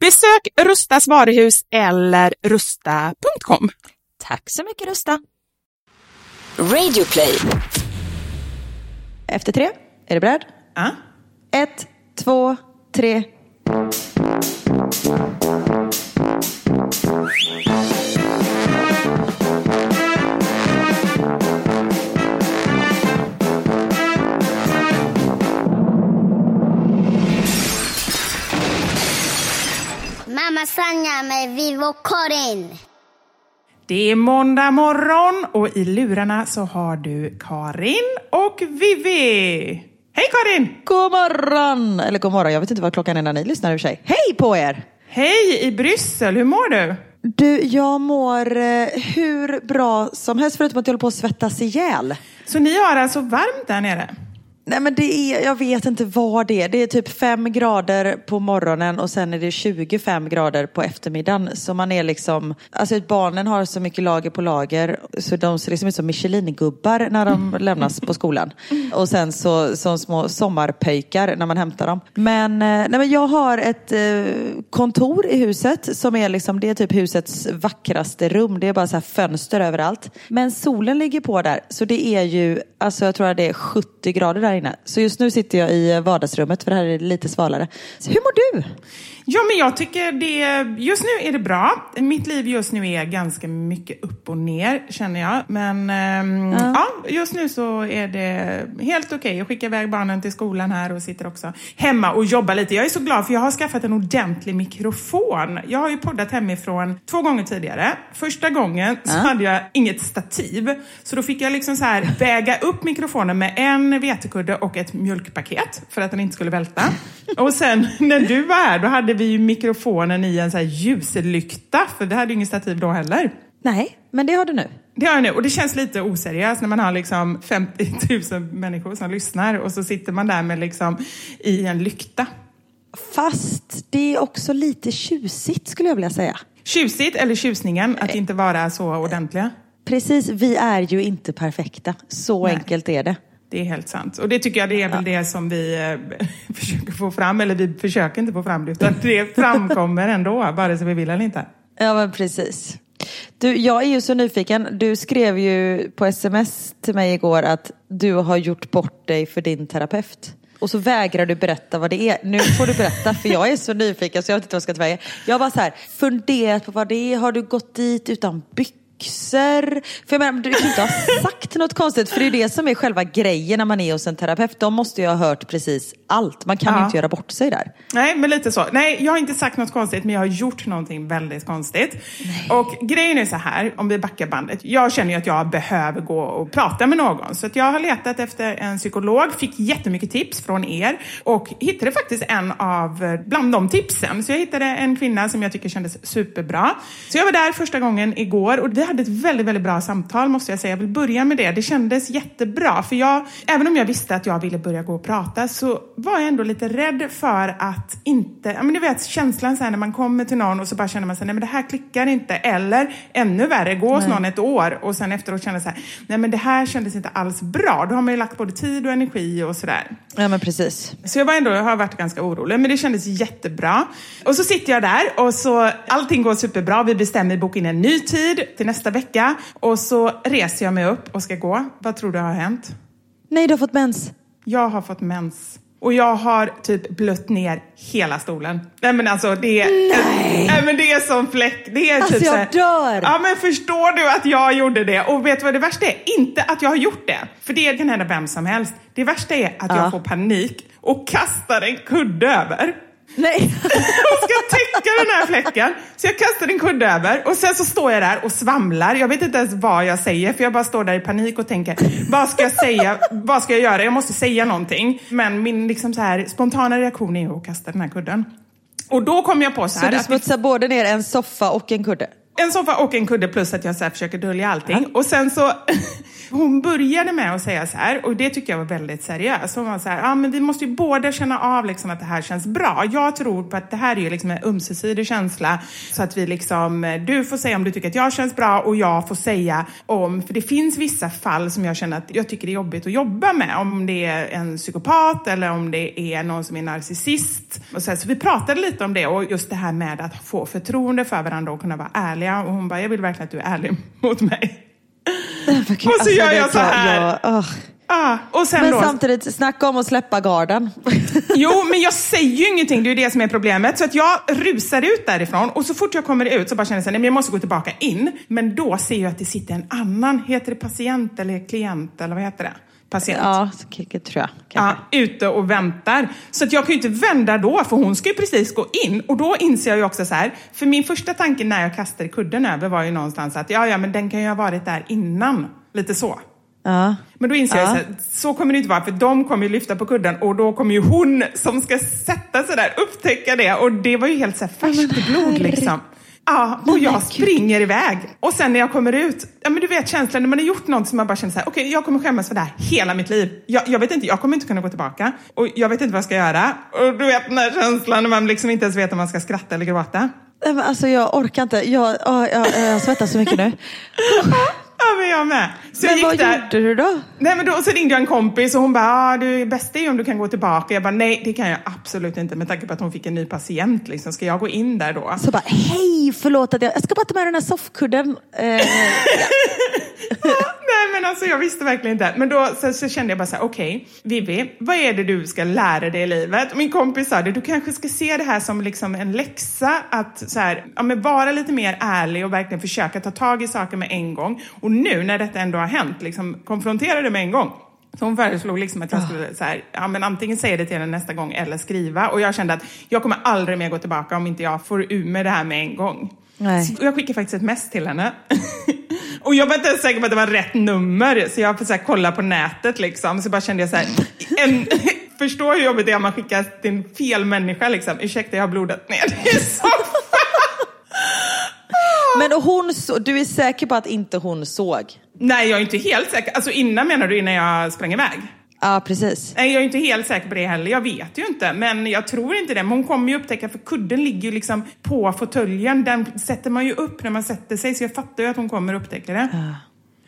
Besök Rustas varuhus eller rusta.com. Tack så mycket Rusta! Radio play. Efter tre, är du beredd? Ja. Ett, två, tre. Karin. Det är måndag morgon och i lurarna så har du Karin och Vivi. Hej Karin! God morgon! Eller god morgon, jag vet inte vad klockan är när ni lyssnar i och för sig. Hej på er! Hej i Bryssel, hur mår du? Du, jag mår eh, hur bra som helst förutom att jag håller på att svettas ihjäl. Så ni har alltså varmt där nere? Nej men det är, jag vet inte vad det är. Det är typ fem grader på morgonen och sen är det 25 grader på eftermiddagen. Så man är liksom, alltså barnen har så mycket lager på lager så de ser liksom ut som Michelin-gubbar när de lämnas på skolan. Och sen så som små sommarpöjkar när man hämtar dem. Men, eh, nej men jag har ett eh, kontor i huset som är liksom, det är typ husets vackraste rum. Det är bara så här fönster överallt. Men solen ligger på där så det är ju, alltså jag tror att det är 70 grader där inne. Så just nu sitter jag i eh, vardagsrummet för det här är lite svalare. Så hur mår du? Ja, men jag tycker det, just nu är det bra. Mitt liv just nu är ganska mycket upp och ner, känner jag. Men ehm, ja. just nu så är det helt okej. Jag skickar iväg barnen till skolan här och sitter också hemma och jobbar lite. Jag är så glad för jag har skaffat en ordentlig mikrofon. Jag har ju poddat hemifrån två gånger tidigare. Första gången så hade jag inget stativ. Så då fick jag liksom så här väga upp mikrofonen med en vetekudde och ett mjölkpaket för att den inte skulle välta. Och sen när du var här, då hade vi ju mikrofonen i en så här ljuslykta, för vi hade ju ingen stativ då heller. Nej, men det har du nu. Det har jag nu och det känns lite oseriöst när man har liksom 50 000 människor som lyssnar och så sitter man där med liksom i en lykta. Fast det är också lite tjusigt skulle jag vilja säga. Tjusigt eller tjusningen att inte vara så ordentliga. Precis, vi är ju inte perfekta. Så Nej. enkelt är det. Det är helt sant. Och det tycker jag det är väl det som vi eh, försöker få fram, eller vi försöker inte få fram det, utan det framkommer ändå, vare sig vi vill eller inte. Ja, men precis. Du, jag är ju så nyfiken. Du skrev ju på sms till mig igår att du har gjort bort dig för din terapeut. Och så vägrar du berätta vad det är. Nu får du berätta för jag är så nyfiken så jag vet inte vad jag ska ta vägen. Jag har bara så här funderat på vad det är. Har du gått dit utan byxor? Byxor. För jag menar, du kan inte ha sagt något konstigt. För det är det som är själva grejen när man är hos en terapeut. De måste ju ha hört precis allt. Man kan Ja. inte göra bort sig där. Nej, men lite så. Nej, jag har inte sagt något konstigt, men jag har gjort någonting väldigt konstigt. Och grejen är så här, om vi backar bandet. Jag känner ju att jag behöver gå och prata med någon. Så att jag har letat efter en psykolog, fick jättemycket tips från er och hittade faktiskt en av, bland de tipsen. Så jag hittade en kvinna som jag tycker kändes superbra. Så jag var där första gången igår och vi hade ett väldigt, väldigt bra samtal måste jag säga. Jag vill börja med det. Det kändes jättebra. För jag, även om jag visste att jag ville börja gå och prata så var jag ändå lite rädd för att inte, ja men du vet känslan så här när man kommer till någon och så bara känner man sig nej men det här klickar inte. Eller ännu värre, gå hos någon ett år och sen efteråt känna så här, nej men det här kändes inte alls bra. Då har man ju lagt både tid och energi och sådär. Ja men precis. Så jag var ändå, jag har varit ganska orolig, men det kändes jättebra. Och så sitter jag där och så allting går superbra. Vi bestämmer boka in en ny tid till nästa vecka och så reser jag mig upp och ska gå. Vad tror du har hänt? Nej, du har fått mens. Jag har fått mens. Och jag har typ blött ner hela stolen. Nej men alltså det är... Nej, Nej men det är som fläck. Det är Alltså, typ jag här- dör. Ja men förstår du att jag gjorde det? Och vet du vad det värsta är? Inte att jag har gjort det. För det kan hända vem som helst. Det värsta är att Ja. jag får panik och kastar en kudde över. Nej. och ska täcka den här fläcken. Så jag kastar en kudde över och sen så står jag där och svamlar. Jag vet inte ens vad jag säger för jag bara står där i panik och tänker vad ska jag säga? Vad ska jag göra? Jag måste säga någonting. Men min liksom så här, spontana reaktion är att kasta den här kudden. Och då kom jag på så Så här du att smutsar både ner en soffa och en kudde? En soffa och en kudde plus att jag så här försöker dölja allting. Och sen så, hon började med att säga så här, och det tycker jag var väldigt seriöst. Hon var så här, ja men vi måste ju båda känna av liksom att det här känns bra. Jag tror på att det här är ju liksom en ömsesidig känsla. Så att vi liksom, du får säga om du tycker att jag känns bra och jag får säga om, för det finns vissa fall som jag känner att jag tycker det är jobbigt att jobba med. Om det är en psykopat eller om det är någon som är narcissist. Och så, här, så vi pratade lite om det och just det här med att få förtroende för varandra och kunna vara ärliga. Och hon bara, jag vill verkligen att du är ärlig mot mig. Och så Alltså, gör jag så här. jag- åh. Ah, och sen Men då, samtidigt, snacka om att släppa garden. Jo, men jag säger ju ingenting. Det är ju det som är problemet. Så att jag rusar ut därifrån och så fort jag kommer ut så bara känner jag men jag måste gå tillbaka in. Men då ser jag att det sitter en annan, heter det patient eller klient eller vad heter det? Patient. Ja, tror jag. Ja, ute och väntar. Så att jag kan ju inte vända då, för hon ska ju precis gå in. Och då inser jag ju också så här, för min första tanke när jag kastade kudden över var ju någonstans att ja, ja, men den kan ju ha varit där innan. Lite så. Ja. Men då inser jag Ja. så, så kommer det inte vara, för de kommer ju lyfta på kudden och då kommer ju hon som ska sätta sig där upptäcka det. Och det var ju helt så här färskt blod liksom. Ja, och jag springer iväg. Och sen när jag kommer ut, ja men du vet känslan när man har gjort något som man bara känner så här, okej jag kommer skämmas för det här hela mitt liv. Jag, jag vet inte, jag kommer inte kunna gå tillbaka. Och jag vet inte vad jag ska göra. Och du vet den här känslan när man liksom inte ens vet om man ska skratta eller gråta. Alltså jag orkar inte. Jag, åh, jag, jag svettas så mycket nu. Ja, men jag med. Så jag Men gick vad där. gjorde du då? Nej, men då så ringde jag en kompis och hon bara, ah, det bästa är om du kan gå tillbaka. Jag bara, nej det kan jag absolut inte med tanke på att hon fick en ny patient. Liksom. Ska jag gå in där då? Så bara, hej, förlåt att jag, jag ska bara ta med den här soffkudden. Eh, Nej men alltså jag visste verkligen inte. Men då så, så kände jag bara så här, okej Vivi, vad är det du ska lära dig i livet? Och min kompis sa det, du kanske ska se det här som liksom en läxa att så här, ja, men vara lite mer ärlig och verkligen försöka ta tag i saker med en gång. Och nu när detta ändå har hänt, liksom konfrontera det med en gång. Så hon föreslog liksom att jag skulle så här, ja, men antingen säga det till henne nästa gång eller skriva. Och jag kände att jag kommer aldrig mer gå tillbaka om inte jag får ur med det här med en gång. Nej. Så jag skickade faktiskt ett mess till henne. Och jag var inte ens säker på att det var rätt nummer, så jag så här, kolla på nätet liksom. Så bara kände jag så här, en, förstå hur jobbigt det är om man skickar till fel människa liksom. Ursäkta, jag har blodat ner. Är så men hon, så, du är säker på att inte hon såg? Nej, jag är inte helt säker. Alltså innan menar du, innan jag sprang iväg? Ja, precis. Nej, jag är inte helt säker på det heller. Jag vet ju inte. Men jag tror inte det. Men hon kommer ju upptäcka, för kudden ligger ju liksom på fåtöljen. Den sätter man ju upp när man sätter sig. Så jag fattar ju att hon kommer upptäcka det.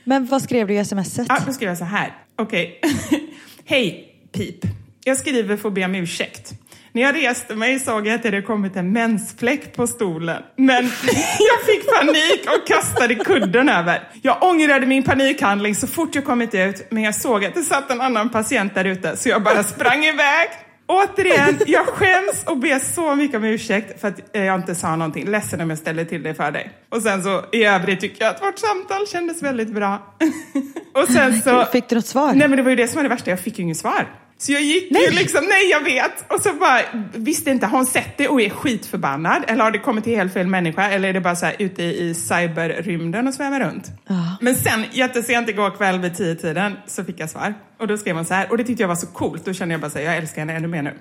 Men vad skrev du i smset? Ja, då skriver jag så här. Okej. Hej, pip. Jag skriver för att be om ursäkt. När jag reste mig såg jag att det hade kommit en mensfläck på stolen. Men jag fick panik och kastade kudden över. Jag ångrade min panikhandling så fort jag kommit ut, men jag såg att det satt en annan patient där ute, så jag bara sprang iväg Återigen, jag skäms och ber så mycket om ursäkt för att jag inte sa någonting. Ledsen om jag ställde till det för dig. Och sen så i övrigt tycker jag att vårt samtal kändes väldigt bra. och sen så... Fick du något svar? Nej men det var ju det som var det värsta, jag fick ju inget svar. Så jag gick nej. ju liksom, nej jag vet. Och så bara, visste inte, har hon sett det och är skitförbannad? Eller har det kommit till helt fel människa? Eller är det bara så här ute i cyberrymden och svävar runt? Ja. Men sen, jättesent igår kväll vid tio tiden så fick jag svar. Och då skrev hon så här, och det tyckte jag var så coolt. Då kände jag bara så här, jag älskar henne ännu mer nu.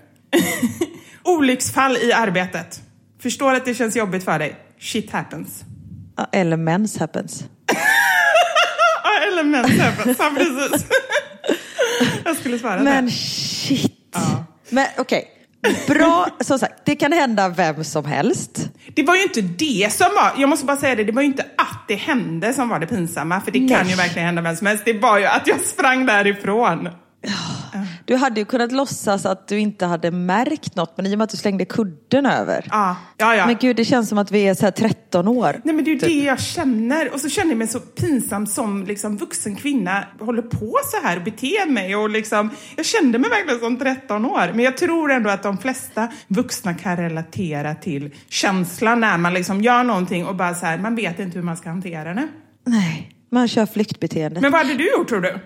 Olycksfall i arbetet. Förstår att det känns jobbigt för dig. Shit happens. Eller mens happens. Eller mens happens. Ja, precis. Jag skulle svara Men det. shit. Ja. Men okej, bra. Som sagt, det kan hända vem som helst. Det var ju inte det som var, jag måste bara säga det, det var ju inte att det hände som var det pinsamma, för det kan Nej. ju verkligen hända vem som helst. Det var ju att jag sprang därifrån. Du hade ju kunnat låtsas att du inte hade märkt något, men i och med att du slängde kudden över. Ja, ja, ja. Men gud, det känns som att vi är så här 13 år. Nej men det är ju typ. det jag känner. Och så känner jag mig så pinsam som liksom, vuxen kvinna håller på så här och beter mig. Och liksom, jag kände mig verkligen som 13 år. Men jag tror ändå att de flesta vuxna kan relatera till känslan när man liksom gör någonting och bara så här, man vet inte hur man ska hantera det. Nej, man kör flyktbeteende. Men vad hade du gjort tror du?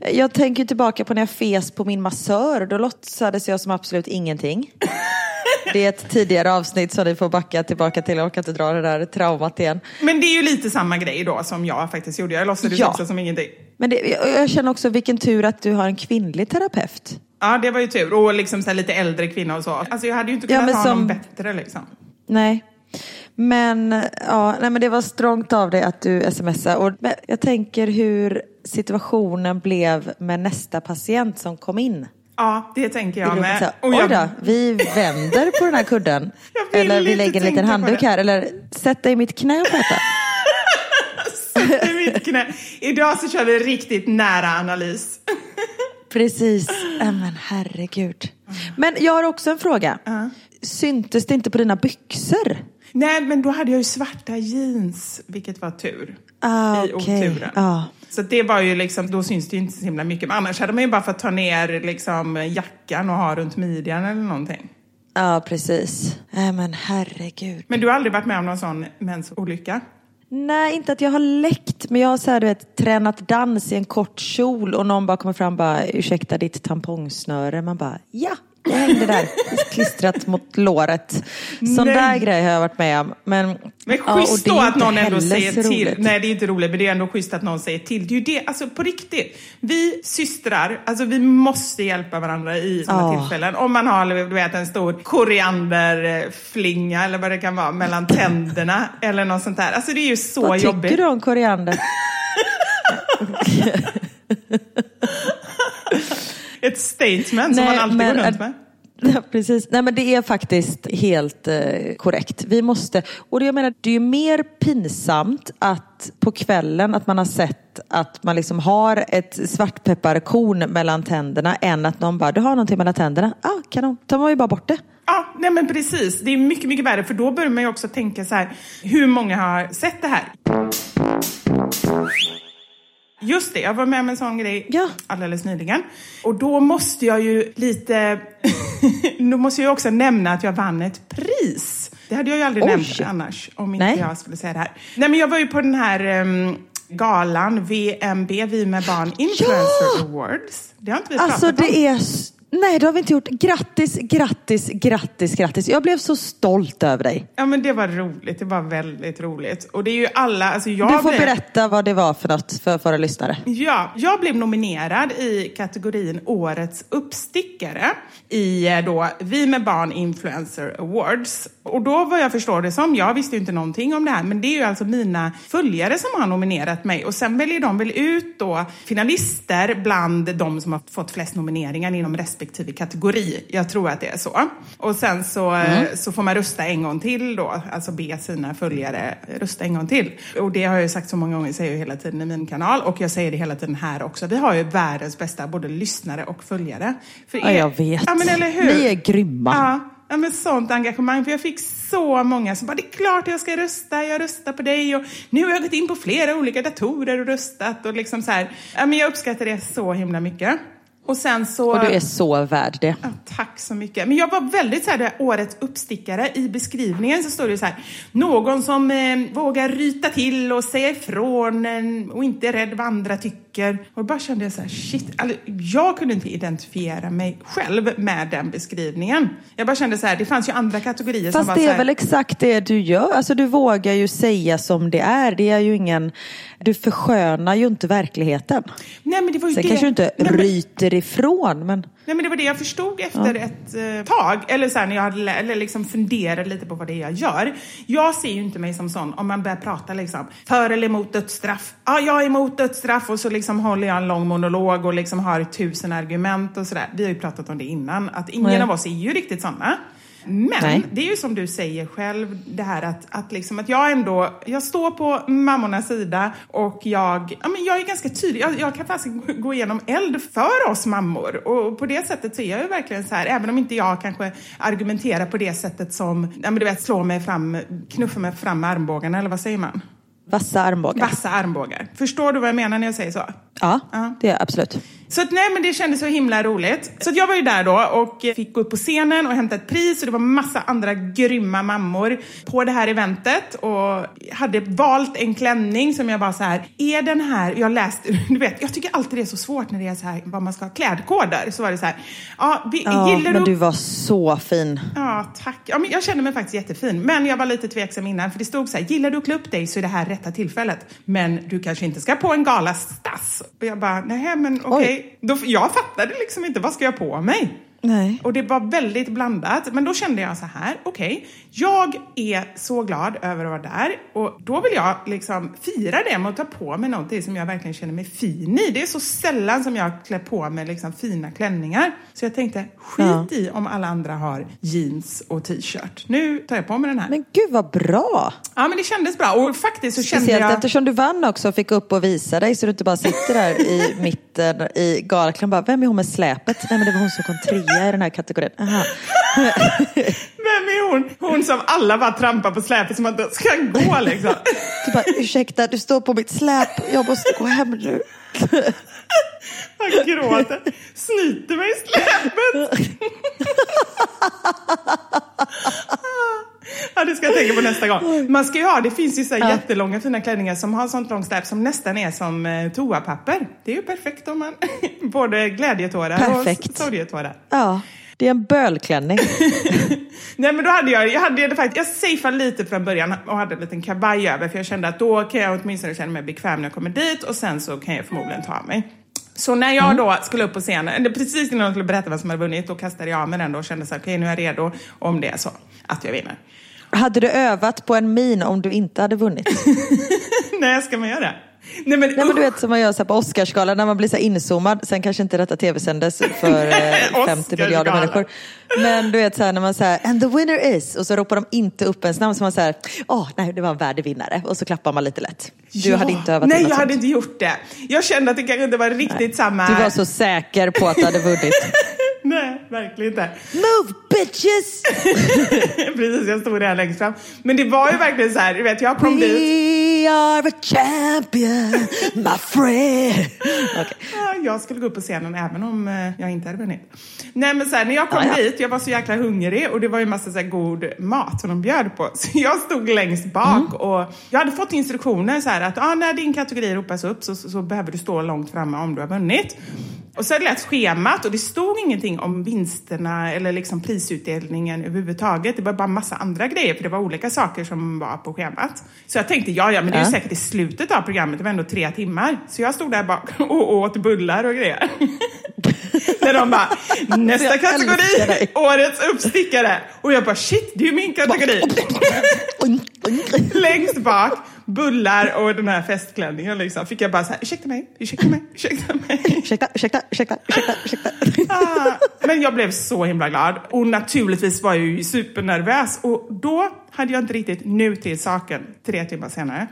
Jag tänker tillbaka på när jag fes på min massör. Då låtsades jag som absolut ingenting. Det är ett tidigare avsnitt så ni får backa tillbaka till. Jag orkar inte dra det där traumat igen. Men det är ju lite samma grej då som jag faktiskt gjorde. Jag låtsades Ja. också som ingenting. Men det, jag, känner också vilken tur att du har en kvinnlig terapeut. Ja, det var ju tur. Och liksom så lite äldre kvinna och så. Alltså jag hade ju inte Ja, kunnat men ha som- någon bättre liksom. Nej. Men, ja, nej, men det var strångt av dig att du smsade. Och jag tänker hur situationen blev med nästa patient som kom in. Ja, det tänker jag med. Och Oj då, vi vänder på den här kudden. Eller vi lägger en liten handduk här. Eller sätt dig i mitt knä och sköta. i mitt knä. Idag så kör vi riktigt nära analys. Precis. Men herregud. Men jag har också en fråga. Syntes det inte på dina byxor? Nej, men då hade jag ju svarta jeans, vilket var tur. Ah, I okej. oturen. Ja. Så det var ju liksom, då syns det ju inte så himla mycket. Men annars hade man ju bara fått ta ner liksom jackan och ha runt midjan eller någonting. Ja, precis. Äh, men herregud. Men du har aldrig varit med om någon sån mensolycka? Nej, inte att jag har läckt, men jag har så här, du vet, tränat dans i en kort kjol och någon bara kommer fram och bara, ursäkta ditt tampongsnöre. Man bara, ja, det hängde där, klistrat mot låret. Sån Nej. där grej har jag varit med om. Men, Men ja, schysst är då att någon ändå säger till. roligt. Nej, det är inte roligt, men det är ändå schysst att någon säger till. Det är ju det, alltså på riktigt. Vi systrar, alltså vi måste hjälpa varandra i sådana Ja. tillfällen. Om man har, du vet, en stor korianderflinga eller vad det kan vara mellan tänderna eller något sånt där. Alltså det är ju så Vad jobbigt. tycker du om koriander? Ett statement som Nej, man alltid men- går runt med. Ja, precis. Nej, men det är faktiskt helt eh, korrekt. Vi måste, och det, jag menar, det är ju mer pinsamt att på kvällen att man har sett att man liksom har ett svartpepparkorn mellan tänderna än att någon bara, du har någonting mellan tänderna. Ja, ah, kanon. tar man ju bara bort det. Ja, nej men precis. Det är mycket, mycket värre för då börjar man ju också tänka så här, hur många har sett det här? Just det, jag var med om en sån grej Ja. alldeles nyligen. Och då måste jag ju lite... då måste jag också nämna att jag vann ett pris. Det hade jag ju aldrig Oj. nämnt annars, om inte Nej. jag skulle säga det här. Nej, men jag var ju på den här ehm, galan, VMB, Vi med barn Influencer Awards. Det har inte vi Alltså pratat om. det är... Nej, det har vi inte gjort. Grattis, grattis, grattis, grattis. Jag blev så stolt över dig. Ja, men det var roligt. Det var väldigt roligt. Och det är ju alla... Alltså jag Du får blev- berätta vad det var för något för våra lyssnare. Ja, jag blev nominerad i kategorin Årets uppstickare i eh, då Vi med barn Influencer Awards. Och då vad jag förstår det som, jag visste ju inte någonting om det här, men det är ju alltså mina följare som har nominerat mig och sen väljer de väl ut då finalister bland de som har fått flest nomineringar inom respektive kategori. Jag tror att det är så. Och sen så, eh, så får man rösta en gång till då, alltså be sina följare rösta en gång till. Och det har jag ju sagt så många gånger, säger jag hela tiden i min kanal och jag säger det hela tiden här också. Vi har ju världens bästa både lyssnare och följare. För Ja, jag vet. Ja, men eller hur? Ni är grymma. Ja, ja, men sånt engagemang. För jag fick så många som bara, det är klart jag ska rösta, jag röstar på dig och nu har jag gått in på flera olika datorer och röstat och liksom så här. Ja, men jag uppskattar det så himla mycket. Och sen så... Och du är så värd det. Ja, tack så mycket. Men jag var väldigt så här, det årets uppstickare. I beskrivningen så står det så här, någon som eh, vågar ryta till och säga ifrån eh, och inte är rädd vad andra tycker. Och bara kände jag så här, shit, alltså, jag kunde inte identifiera mig själv med den beskrivningen. Jag bara kände så här, det fanns ju andra kategorier Fast som var det så är här, väl exakt det du gör. Alltså du vågar ju säga som det är. Det är ju ingen... Du förskönar ju inte verkligheten. Nej, men det var ju Sen det. kanske du inte Nej, men- ryter ifrån, men... Nej men det var det jag förstod efter ett eh, tag, eller så här, när jag hade eller liksom funderade lite på vad det är jag gör. Jag ser ju inte mig som sån om man börjar prata liksom för eller emot dödsstraff. Ja, jag är emot dödsstraff och så liksom håller jag en lång monolog och liksom har tusen argument och sådär. Vi har ju pratat om det innan, att ingen Nej. av oss är ju riktigt såna. Men Nej. det är ju som du säger själv, det här att, att, liksom, att jag ändå, jag står på mammornas sida och jag, ja, men jag är ganska tydlig, jag, jag kan faktiskt gå igenom eld för oss mammor och på det sättet så är jag ju verkligen så här, även om inte jag kanske argumenterar på det sättet som, ja men du vet, slå mig fram, knuffa mig fram med armbågarna eller vad säger man? Vassa armbågar. Vassa armbågar. Förstår du vad jag menar när jag säger så? Ja, Ja. det är absolut. Så att, nej, men det kändes så himla roligt. Så att jag var ju där då och fick gå upp på scenen och hämta ett pris och det var massa andra grymma mammor på det här eventet och hade valt en klänning som jag bara så här, är den här, jag läste, du vet, jag tycker alltid det är så svårt när det är så här, vad man ska ha klädkoder. Så var det så här, ja, vi, Ja, gillar men du du var så fin. Ja, tack. Ja, men jag kände mig faktiskt jättefin. Men jag var lite tveksam innan, för det stod så här, gillar du att klä upp dig så är det här rätta tillfället. Men du kanske inte ska på en galastass. Och jag bara, nej men okej. Då- Jag fattade liksom inte, vad ska jag på mig? Nej. Och det var väldigt blandat. Men då kände jag så här, okej, jag är så glad över att vara där och då vill jag liksom fira det med att ta på mig någonting som jag verkligen känner mig fin i. Det är så sällan som jag klär på mig liksom fina klänningar. Så jag tänkte, skit Ja. i om alla andra har jeans och t-shirt. Nu tar jag på mig den här. Men gud vad bra! Ja, men det kändes bra. Och faktiskt så kände Speciellt jag... eftersom du vann också och fick upp och visa dig så du inte bara sitter där i mitten i galakläm bara, vem är hon med släpet? Nej men det var hon som kom trea i den här kategorin. Aha. Vem är hon? Hon som alla bara trampar på släpet som att det ska gå liksom. Du bara, ursäkta du står på mitt släp, jag måste gå hem nu. Jag gråter. Snyter mig i släpet. Ja, det ska jag tänka på nästa gång. Man ska ju ha, det finns ju så här jättelånga fina klänningar som har sånt långt släp som nästan är som eh, toapapper. Det är ju perfekt om man både glädjetårar Perfekt. och sorgetårar. Ja, det är en bölklänning. Nej men då hade jag, jag hade det faktiskt, jag safeade lite från början och hade en liten kavaj över för jag kände att då kan jag åtminstone känna mig bekväm när jag kommer dit och sen så kan jag förmodligen ta av mig. Så när jag då skulle upp på scenen, precis innan jag skulle berätta vad som hade vunnit, då kastade jag av mig den då och kände så okej nu är jag redo om det är så att jag vinner. Hade du övat på en min om du inte hade vunnit? Nej, ska man göra det? Nej men, Nej men du vet som man gör så på Oscarsgalan när man blir så inzoomad. Sen kanske inte detta tv-sändes för eh, 50 miljarder Oscarsgalan. människor. Men du vet så här när man säger and the winner is och så ropar de inte upp ens namn så man säger åh nej det var en värdig vinnare och så klappar man lite lätt. Du Ja. hade inte övat Nej, jag hade sånt. inte gjort det. Jag kände att det kanske inte var riktigt samma... Du var så säker på att du hade vunnit. Nej, verkligen inte. Move bitches! Precis, jag stod där längst fram. Men det var ju verkligen så här, du vet, jag kom dit. We are a champion my friend. Ja, jag skulle gå upp på scenen även om eh, jag inte hade vunnit. Nej men så här, när jag kom Ja, ja. dit, jag var så jäkla hungrig och det var ju massa så här, god mat som de bjöd på. Så jag stod längst bak och jag hade fått instruktioner så här att ah, när din kategori ropas upp så, så, så behöver du stå långt framme om du har vunnit. Och så läst schemat och det stod ingenting om vinsterna eller liksom prisutdelningen överhuvudtaget. Det var bara massa andra grejer för det var olika saker som var på schemat. Så jag tänkte, ja ja men det är ju säkert i slutet av programmet, det var ändå tre timmar. Så jag stod där bak och åt bullar och grejer. När de bara, nästa kategori, årets uppstickare. Och jag bara, shit, det är ju min kategori. Längst bak, bullar och den här festklänningen liksom. Fick jag bara så här, ursäkta mig, ursäkta mig, ursäkta mig. Ursäkta, ursäkta, ursäkta, ursäkta, ursäkta. Ah, Men jag blev så himla glad. Och naturligtvis var jag ju supernervös. Och då hade jag inte riktigt, nu till saken, tre timmar senare.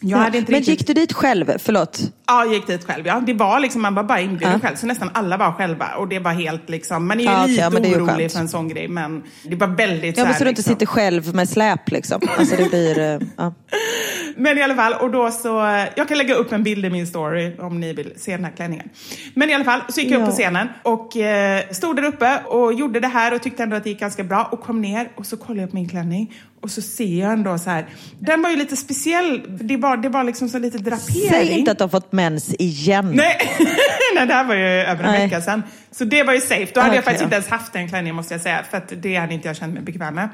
Jag hade inte Men riktigt... gick du dit själv? Förlåt. Ja, jag gick dit själv. Ja. Det var liksom, man var bara inbjuden Ja. själv, så nästan alla var själva. Och det var helt liksom, man är ju Ja, lite ja, men det är orolig skönt. för en sån grej, men det var väldigt Ja, så men här, så du inte liksom. sitter själv med släp liksom. Alltså det blir... eh, Ja. Men i alla fall, och då så, jag kan lägga upp en bild i min story om ni vill se den här klänningen. Men i alla fall, så gick jag upp på scenen och eh, stod där uppe och gjorde det här och tyckte ändå att det gick ganska bra och kom ner och så kollade jag på min klänning och så ser jag ändå så här, den var ju lite speciell, det var, det var liksom så lite drapering. Säg inte att du har fått mens igen. Nej, Nej det här var ju över en vecka sedan. Så det var ju safe. Då hade jag Okej faktiskt då. inte ens haft den klänningen måste jag säga. För att det hade inte jag känt mig bekväm med.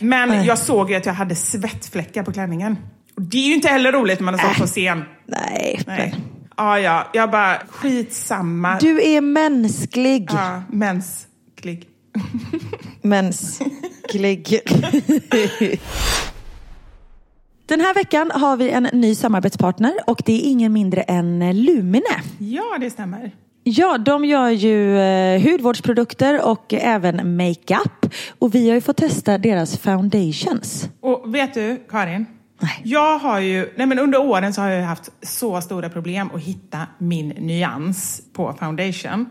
Men Nej. jag såg ju att jag hade svettfläckar på klänningen. Och det är ju inte heller roligt när man har stått på scen. Nej. Nej. Ja, ja. Jag bara, skitsamma. Du är mänsklig. Ja, mänsklig. Mänsklig. Den här veckan har vi en ny samarbetspartner och det är ingen mindre än Lumine. Ja, det stämmer. Ja, de gör ju eh, hudvårdsprodukter och även makeup. Och vi har ju fått testa deras foundations. Och vet du, Karin? Jag har ju, nej men under åren så har jag haft så stora problem att hitta min nyans på foundation.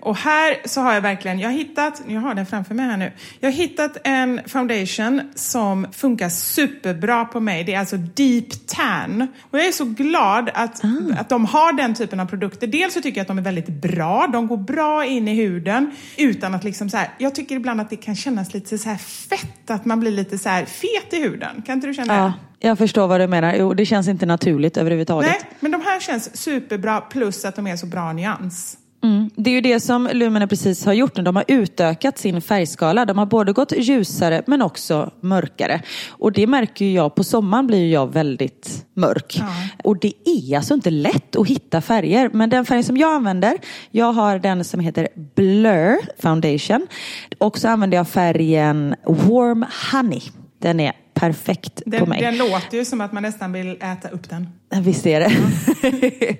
Och här så har jag verkligen, jag har hittat, jag har den framför mig här nu. Jag har hittat en foundation som funkar superbra på mig. Det är alltså Deep Tan. Och jag är så glad att, att de har den typen av produkter. Dels så tycker jag att de är väldigt bra. De går bra in i huden utan att liksom så här, jag tycker ibland att det kan kännas lite så här fett, att man blir lite så här fet i huden. Kan inte du känna det? Ja, jag förstår vad du menar. Jo, det känns inte naturligt överhuvudtaget. Nej, men de här känns superbra plus att de är så bra nyans. Mm. Det är ju det som Lumene precis har gjort nu. De har utökat sin färgskala. De har både gått ljusare men också mörkare. Och det märker ju jag. På sommaren blir jag väldigt mörk. Och det är alltså inte lätt att hitta färger. Men den färg som jag använder, jag har den som heter Blur Foundation. Och så använder jag färgen Warm Honey. Den är perfekt på Den, mig. den låter ju som att man nästan vill äta upp den. Visst är det.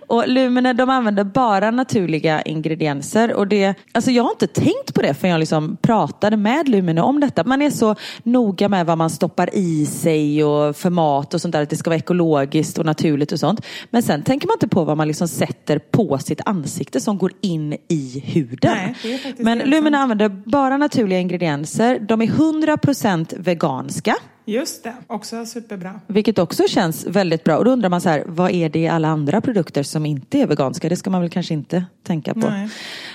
och Lumene de använder bara naturliga ingredienser. Och det, alltså jag har inte tänkt på det förrän jag liksom pratade med Lumene om detta. Man är så noga med vad man stoppar i sig och för mat och sånt där. Att det ska vara ekologiskt och naturligt och sånt. Men sen tänker man inte på vad man liksom sätter på sitt ansikte som går in i huden. Nej, Men Lumene använder bara naturliga ingredienser. De är 100% veganska. Just det, också superbra. Vilket också känns väldigt bra. Och då undrar man så här, vad är det i alla andra produkter som inte är veganska? Det ska man väl kanske inte tänka på. Nej.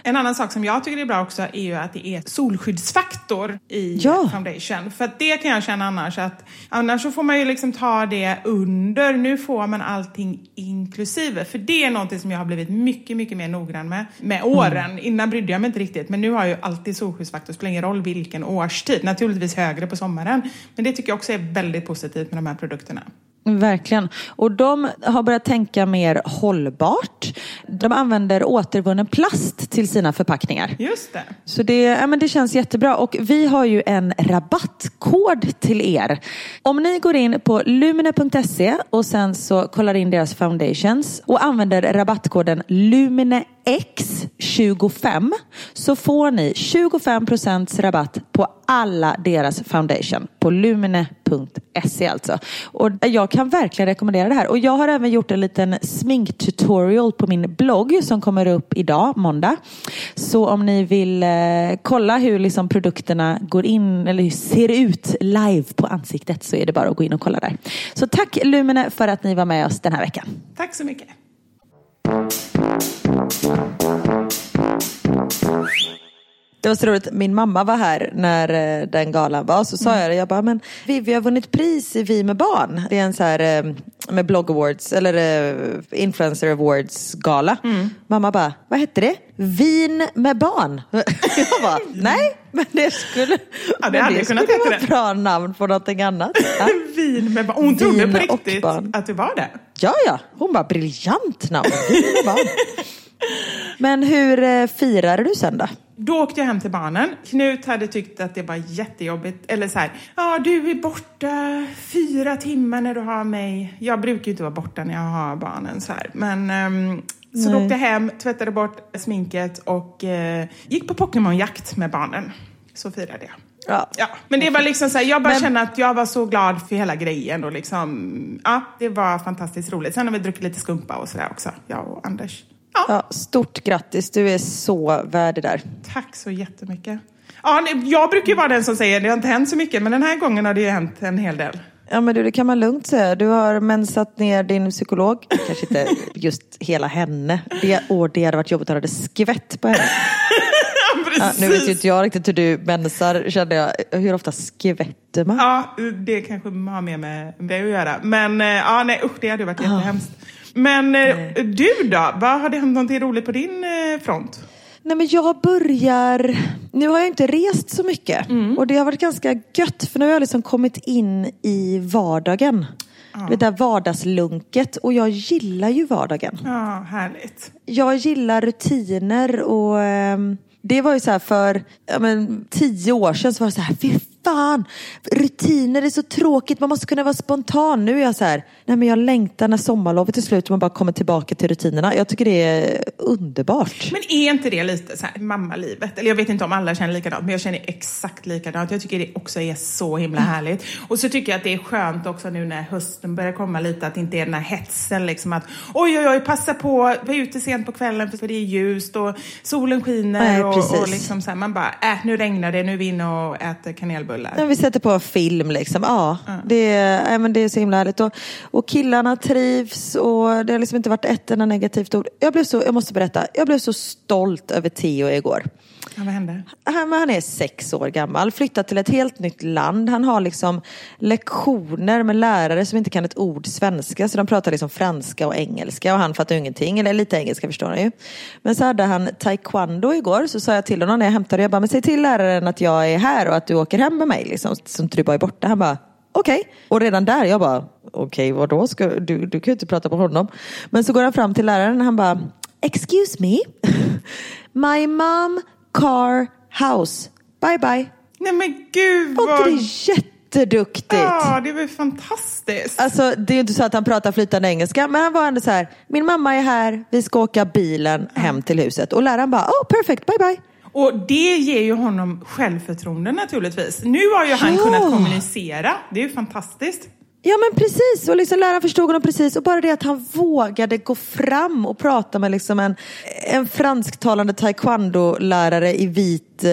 En annan sak som jag tycker är bra också är ju att det är solskyddsfaktor i Ja. foundation. För att det kan jag känna annars att annars så får man ju liksom ta det under. Nu får man allting inklusive. För det är någonting som jag har blivit mycket, mycket mer noggrann med med åren. Innan brydde jag mig inte riktigt. Men nu har jag ju alltid solskyddsfaktor. Det spelar ingen roll vilken årstid. Naturligtvis högre på sommaren. Men det tycker jag också är väldigt positivt med de här produkterna. Verkligen. Och de har börjat tänka mer hållbart. De använder återvunnen plast till sina förpackningar. Just det. Så det, ja, men det känns jättebra och vi har ju en rabattkod till er. Om ni går in på lumine.se och sen så kollar in deras foundations och använder rabattkoden X25 så får ni 25% rabatt på alla deras foundation på lumine.se alltså. Och jag kan verkligen rekommendera det här. Och jag har även gjort en liten sminktutorial på min blogg som kommer upp idag, måndag. Så om ni vill eh, kolla hur liksom produkterna går in eller ser ut live på ansiktet så är det bara att gå in och kolla där. Så tack Lumine för att ni var med oss den här veckan. Tack så mycket. Det var så roligt, min mamma var här när eh, den galan var. Så sa jag det, jag bara, men vi, vi har vunnit pris i Vi med barn. Det är en så här eh, med blogg awards, eller eh, influencer awards gala. Mamma bara, vad hette det? Vin med barn. Jag bara, nej, men det skulle, Ja, det men det kunnat skulle vara det. ett bra namn på någonting annat. Ja, Vin med barn. Hon trodde på riktigt att du var det. ja, ja. hon bara, briljant namn. Men hur eh, firade du sen då? Då åkte jag hem till barnen. Knut hade tyckt att det var jättejobbigt. Eller så här, ja du är borta fyra timmar när du har mig. Jag brukar ju inte vara borta när jag har barnen så här. Men ehm, så då åkte jag hem, tvättade bort sminket och eh, gick på Pokémonjakt med barnen. Så firade jag. Ja. Ja, men det var liksom så här, jag bara Men- kände att jag var så glad för hela grejen och liksom, ja, det var fantastiskt roligt. Sen har vi druckit lite skumpa och sådär också, jag och Anders. Ja, Ja, stort grattis, du är så värd det där. tack så jättemycket. Ja, jag brukar ju vara den som säger det har inte hänt så mycket, men den här gången har det ju hänt en hel del. Ja men du, det kan man lugnt säga. Du har mensat ner din psykolog. Kanske inte just hela henne. Det, och det hade varit jobbigt att ha skvätt på henne. Ja, nu vet ju inte jag riktigt hur du mensar kände jag. Hur ofta skvätter man? Ja, det kanske har mer med det att göra. Men eh, ja, nej usch, det hade varit jättehemskt. Men eh, du då? Vad har det hänt någonting roligt på din eh, front? Nej men jag börjar, nu har jag inte rest så mycket och det har varit ganska gött för nu har jag liksom kommit in i vardagen. Det där vardagslunket och jag gillar ju vardagen. Ja, härligt. Jag gillar rutiner och ehm, det var ju så här för ja, men, tio år sedan så var det så här, fy fan, rutiner är så tråkigt, man måste kunna vara spontan. Nu är jag så här, nej men jag längtar när sommarlovet är slut och man bara kommer tillbaka till rutinerna. Jag tycker det är underbart. Men är inte det lite så här mammalivet? Eller jag vet inte om alla känner likadant, men jag känner exakt likadant. Jag tycker det också är så himla härligt. Och så tycker jag att det är skönt också nu när hösten börjar komma lite, att det inte är den här hetsen liksom att oj, oj, oj, passa på, var ute sent på kvällen för det är ljust och solen skiner Nej, och, och liksom så här, man bara, äh, nu regnar det, nu är vi inne och äter kanelbullar. Ja, vi sätter på film liksom. Ja, Det, är, ja, men det är så himla härligt. Och, och killarna trivs och det har liksom inte varit ett enda negativt ord. Jag blev så, jag måste berätta, jag blev så stolt över Theo igår. Ja, vad hände? Han, han är sex år gammal, flyttat till ett helt nytt land. Han har liksom lektioner med lärare som inte kan ett ord svenska. Så de pratar liksom franska och engelska och han fattar ju ingenting. Eller lite engelska förstår han ju. Men så hade han taekwondo igår. Så sa jag till honom när jag hämtade jag bara, men säg till läraren att jag är här och att du åker hem med mig. Liksom, så inte du bara är borta. Han bara, okej. Och redan där, jag bara, okej vadå? Ska, du, du kan ju inte prata på honom. Men så går han fram till läraren och han bara, excuse me. My mom, car, house. Bye bye. Nej men gud vad... inte det jätteduktigt? Ja, det var fantastiskt. Alltså det är ju inte så att han pratar flytande engelska men han var ändå så här, min mamma är här, vi ska åka bilen hem till huset och läraren bara, oh perfect, bye bye. Och det ger ju honom självförtroende naturligtvis. Nu har ju han Ja. kunnat kommunicera. Det är ju fantastiskt. Ja men precis, och liksom läraren förstod honom precis och bara det att han vågade gå fram och prata med liksom en, en fransktalande taekwondo-lärare i vit eh,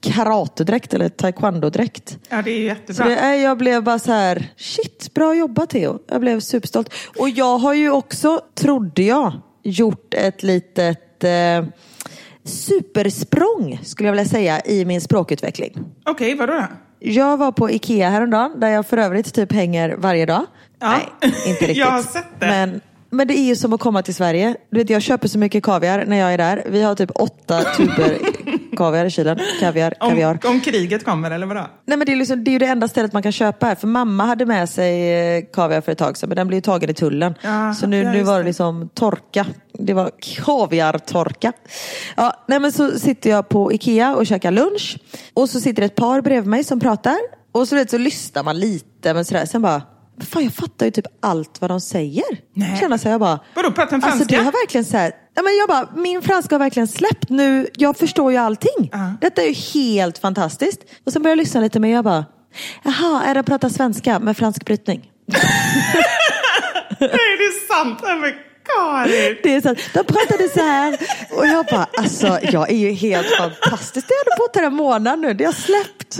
karatedräkt eller taekwondo-dräkt. Ja, det är jättebra. det, är- jag blev bara så här, shit, bra jobbat Theo. Jag blev superstolt. Och jag har ju också, trodde jag, gjort ett litet eh, supersprång skulle jag vilja säga i min språkutveckling. Okej, vadå då? Jag var på Ikea häromdagen där jag för övrigt typ hänger varje dag. Ja. Nej, inte riktigt. Jag har sett det. Men, men det är ju som att komma till Sverige. Du vet, jag köper så mycket kaviar när jag är där. Vi har typ åtta tuber kaviar i kylen. Kaviar, kaviar. Om, om kriget kommer, eller vadå? Nej men det är, liksom, det är ju det enda stället man kan köpa här. För mamma hade med sig eh, kaviar för ett tag sedan men den blev ju tagen i tullen. Ja, så nu, nu var det liksom torka. Det var kaviartorka. Ja, nej men så sitter jag på Ikea och käkar lunch. Och så sitter ett par bredvid mig som pratar. Och så, vet, så lyssnar man lite men sådär. Sen bara, fan jag fattar ju typ allt vad de säger. Nej. Känner så jag bara, Vadå, pratar de franska? Alltså det har verkligen så här, ja, men jag bara, min franska har verkligen släppt nu. Jag förstår ju allting. Detta är ju helt fantastiskt. Och sen började jag lyssna lite mer jag bara, jaha, är det att prata svenska med fransk brytning? Nej, det är sant. Karin. Det är så, att de pratade så här och jag bara, alltså jag är ju helt fantastisk. Det har bott här en månad nu, det har släppt.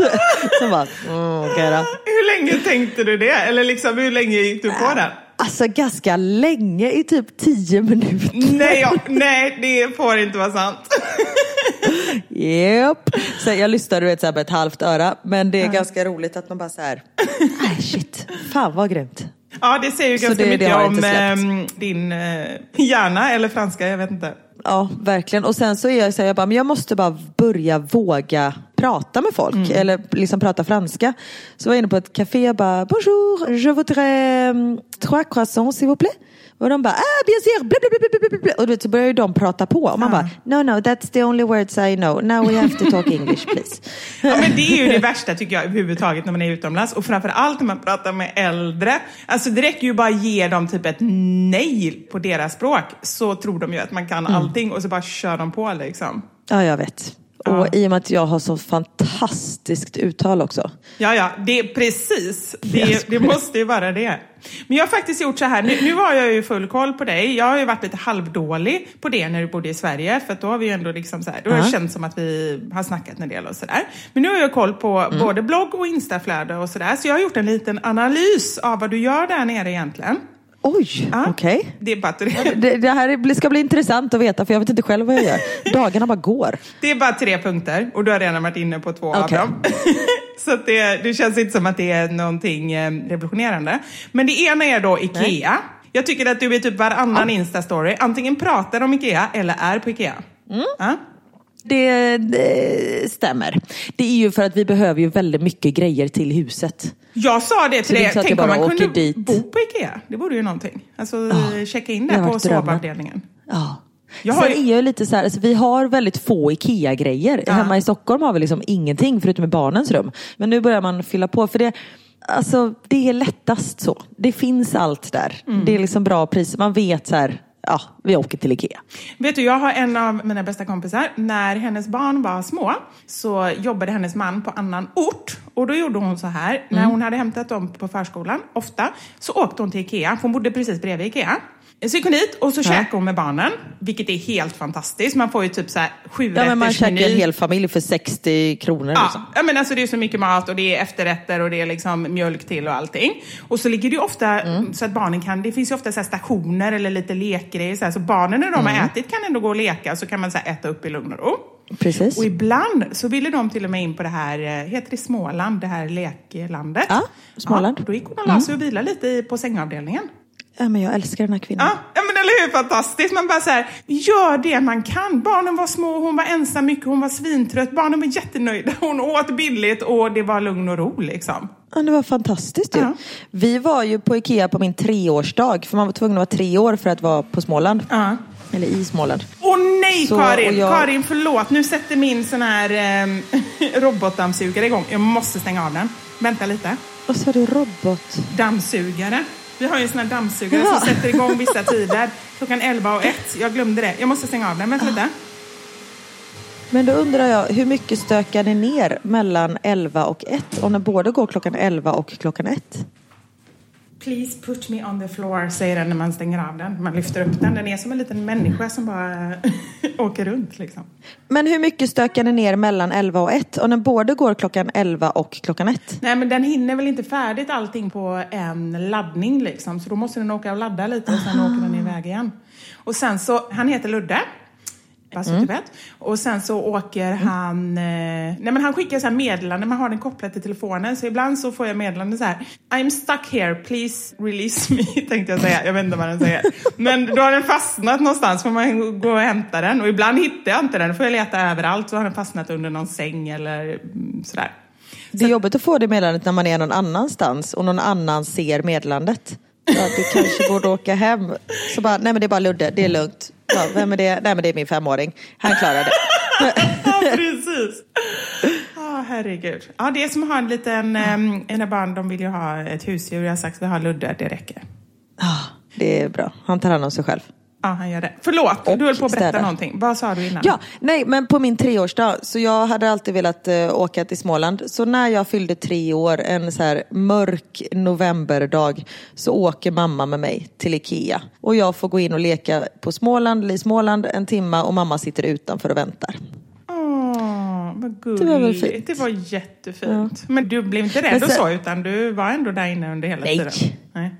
Så bara, mm, okej då. Hur länge tänkte du det? Eller liksom, hur länge gick du på det? Alltså ganska länge, i typ tio minuter. Nej, ja, nej, det får inte vara sant. Japp. Så jag lyssnade du vet, så här med ett halvt öra. Men det är ganska roligt att man bara så här, nej shit, fan vad grymt. Ja, det säger ju Så ganska det- det mycket har om ehm, din eh, hjärna eller franska, jag vet inte. Ja, verkligen. Och sen så är jag så här, jag bara, men jag måste bara börja våga prata med folk. Eller liksom prata franska. Så var jag inne på ett café och bara, bonjour, je voudrais um, trois croissants s'il vous plaît. Och de bara, ah sûr, bla, bla, bla, bla, bla. Och du vet, så börjar ju de prata på. Och man bara, no no, that's the only words I know. Now we have to talk English please. Ja, men det är ju det värsta tycker jag överhuvudtaget när man är utomlands. Och framför allt när man pratar med äldre. Alltså det räcker ju bara att ge dem typ ett nej på deras språk. Så tror de ju att man kan allting och så bara kör de på liksom. Ja, jag vet. Och i och med att jag har så fantastiskt uttal också. Ja, ja, det är precis. Det, det måste ju vara det. Men jag har faktiskt gjort så här, nu, nu har jag ju full koll på dig. Jag har ju varit lite halvdålig på det när du bodde i Sverige, för då har vi ju ändå liksom så här, då har det Ja. känts som att vi har snackat en del och sådär. Men nu har jag koll på Mm. både blogg och instaflöde och sådär, så jag har gjort en liten analys av vad du gör där nere egentligen. Oj, Ja. okej. Det är tre, Det, det här ska bli intressant att veta för jag vet inte själv vad jag gör. Dagarna bara går. det är bara tre punkter och du har redan varit inne på två Okej. av dem. Så det, det känns inte som att det är någonting eh, revolutionerande. Men det ena är då IKEA. Jag tycker att du i typ varannan Insta-story antingen pratar om IKEA eller är på IKEA. Mm. Ja. Det, det stämmer. Det är ju för att vi behöver ju väldigt mycket grejer till huset. Jag sa det till dig, tänk jag om man kunde dit. bo på IKEA. Det vore ju någonting. Alltså checka in där på sovavdelningen. Ja. Jag har Sen ju- är jag lite så här, alltså, vi har väldigt få IKEA-grejer. Hemma i Stockholm har vi liksom ingenting förutom i barnens rum. Men nu börjar man fylla på för det, alltså, det är lättast så. Det finns allt där. Mm. Det är liksom bra priser. Man vet så här, ja, vi åker till IKEA. Vet du, jag har en av mina bästa kompisar. När hennes barn var små så jobbade hennes man på annan ort. Och då gjorde hon så här, när hon hade hämtat dem på förskolan, ofta, så åkte hon till Ikea, för hon bodde precis bredvid Ikea. Så gick hon dit och så käkade hon med barnen, vilket är helt fantastiskt. Man får ju typ så här sju Ja, men man käkar en hel familj för 60 kronor. Ja, Liksom. ja, men alltså det är så mycket mat och det är efterrätter och det är liksom mjölk till och allting. Och så ligger det ju ofta Mm. så att barnen kan, det finns ju ofta så stationer eller lite lekgrejer så, här, så barnen när de Mm. har ätit kan ändå gå och leka så kan man så äta upp i lugn och ro. Precis. Och ibland så ville de till och med in på det här, eh, heter det Småland, det här leklandet. Ja, Småland. Ja, då gick hon och la sig och vilade lite på sängavdelningen. Ja, men jag älskar den här kvinnan. Ja, men eller hur fantastiskt? Man bara så här, gör det man kan. Barnen var små, hon var ensam mycket, hon var svintrött. Barnen var jättenöjda, hon åt billigt och det var lugn och ro liksom. Ja, det var fantastiskt ju. Ja. Vi var ju på Ikea på min treårsdag. För man var tvungen att vara tre år för att vara på Småland. Ja. Eller i Småland. Åh nej Så, Karin! jag- Karin förlåt, nu sätter min sån här eh, robotdammsugare igång. Jag måste stänga av den. Vänta lite. Vad sa du? Robot? Dammsugare. Vi har ju en sån här dammsugare Jaha. som sätter igång vissa tider. Klockan 11 och 1. Jag glömde det. Jag måste stänga av den. Vänta lite. Men då undrar jag, hur mycket stökar ni ner mellan 11 och 1? Om den både går klockan 11 och klockan 1? Please put me on the floor, säger den när man stänger av den. Man lyfter upp den. Den är som en liten människa som bara åker runt liksom. Men hur mycket stökar ni ner mellan 11 och 1? Om den både går klockan 11 och klockan 1? Nej men den hinner väl inte färdigt allting på en laddning liksom. Så då måste den åka och ladda lite och sen åker den iväg igen. Och sen så, han heter Ludde. Bara så Mm. Och sen så åker han, eh, nej men han skickar så här meddelanden, man har den kopplad till telefonen. Så ibland så får jag meddelanden så här, I'm stuck here, please release me, tänkte jag säga. Jag vet inte vad den säger. Men då har den fastnat någonstans, får man gå och hämta den. Och ibland hittar jag inte den, då får jag leta överallt. Så har den fastnat under någon säng eller mm, sådär. Det är jobbigt att få det meddelandet när man är någon annanstans och någon annan ser meddelandet. Ja, du kanske borde åka hem. Så bara, nej men det är bara Ludde, det är lugnt. Ja, vem är det? Nej men det är min femåring. Han klarar det. Ja, precis. Ja, herregud. Ja, det är som att ha en liten... Um, mina barn de vill ju ha ett husdjur. Jag har sagt att vi har Ludde, det räcker. Ja, det är bra. Han tar hand om sig själv. Ja, han gör det. Förlåt, Och du höll på att berätta städa. någonting. Vad sa du innan? Ja, nej men på min treårsdag, så jag hade alltid velat eh, åka till Småland. Så när jag fyllde tre år, en så här mörk novemberdag, så åker mamma med mig till Ikea. Och jag får gå in och leka på Småland, i Småland en timma och mamma sitter utanför och väntar. Åh, vad gulligt. Det var väl fint. Det var jättefint. Men du blev inte rädd och så, utan du var ändå där inne under hela Nej. tiden? Nej.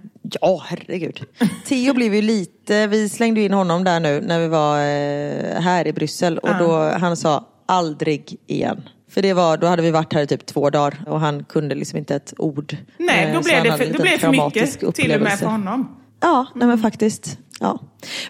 Ja, herregud. Theo blev ju lite, vi slängde in honom där nu när vi var eh, här i Bryssel och då han sa aldrig igen. För det var, då hade vi varit här i typ två dagar och han kunde liksom inte ett ord. Nej, Eh, då så blev det för, då blev det för mycket, traumatisk till och med upplevelse. för honom. Ja, nej men faktiskt. Ja.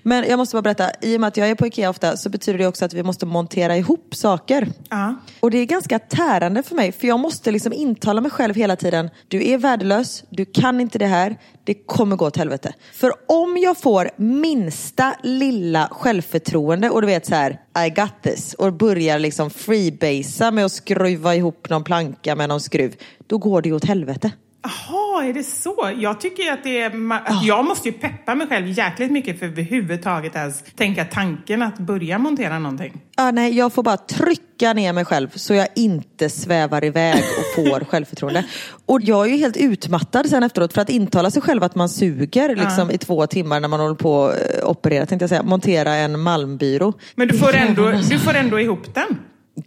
Men jag måste bara berätta, i och med att jag är på Ikea ofta så betyder det också att vi måste montera ihop saker. Ja. Och det är ganska tärande för mig för jag måste liksom intala mig själv hela tiden. Du är värdelös, du kan inte det här, det kommer gå åt helvete. För om jag får minsta lilla självförtroende och du vet så här, I got this och börjar liksom freebasea med att skruva ihop någon planka med någon skruv, då går det åt helvete. Jaha, är det så? Jag tycker att det är... Att jag måste ju peppa mig själv jäkligt mycket för att överhuvudtaget ens tänka tanken att börja montera någonting. Ja, nej, jag får bara trycka ner mig själv så jag inte svävar iväg och får självförtroende. Och jag är ju helt utmattad sen efteråt för att intala sig själv att man suger liksom, i två timmar när man håller på att eh, operera, tänkte jag säga, montera en malmbyrå. Men du får ändå, du får ändå ihop den.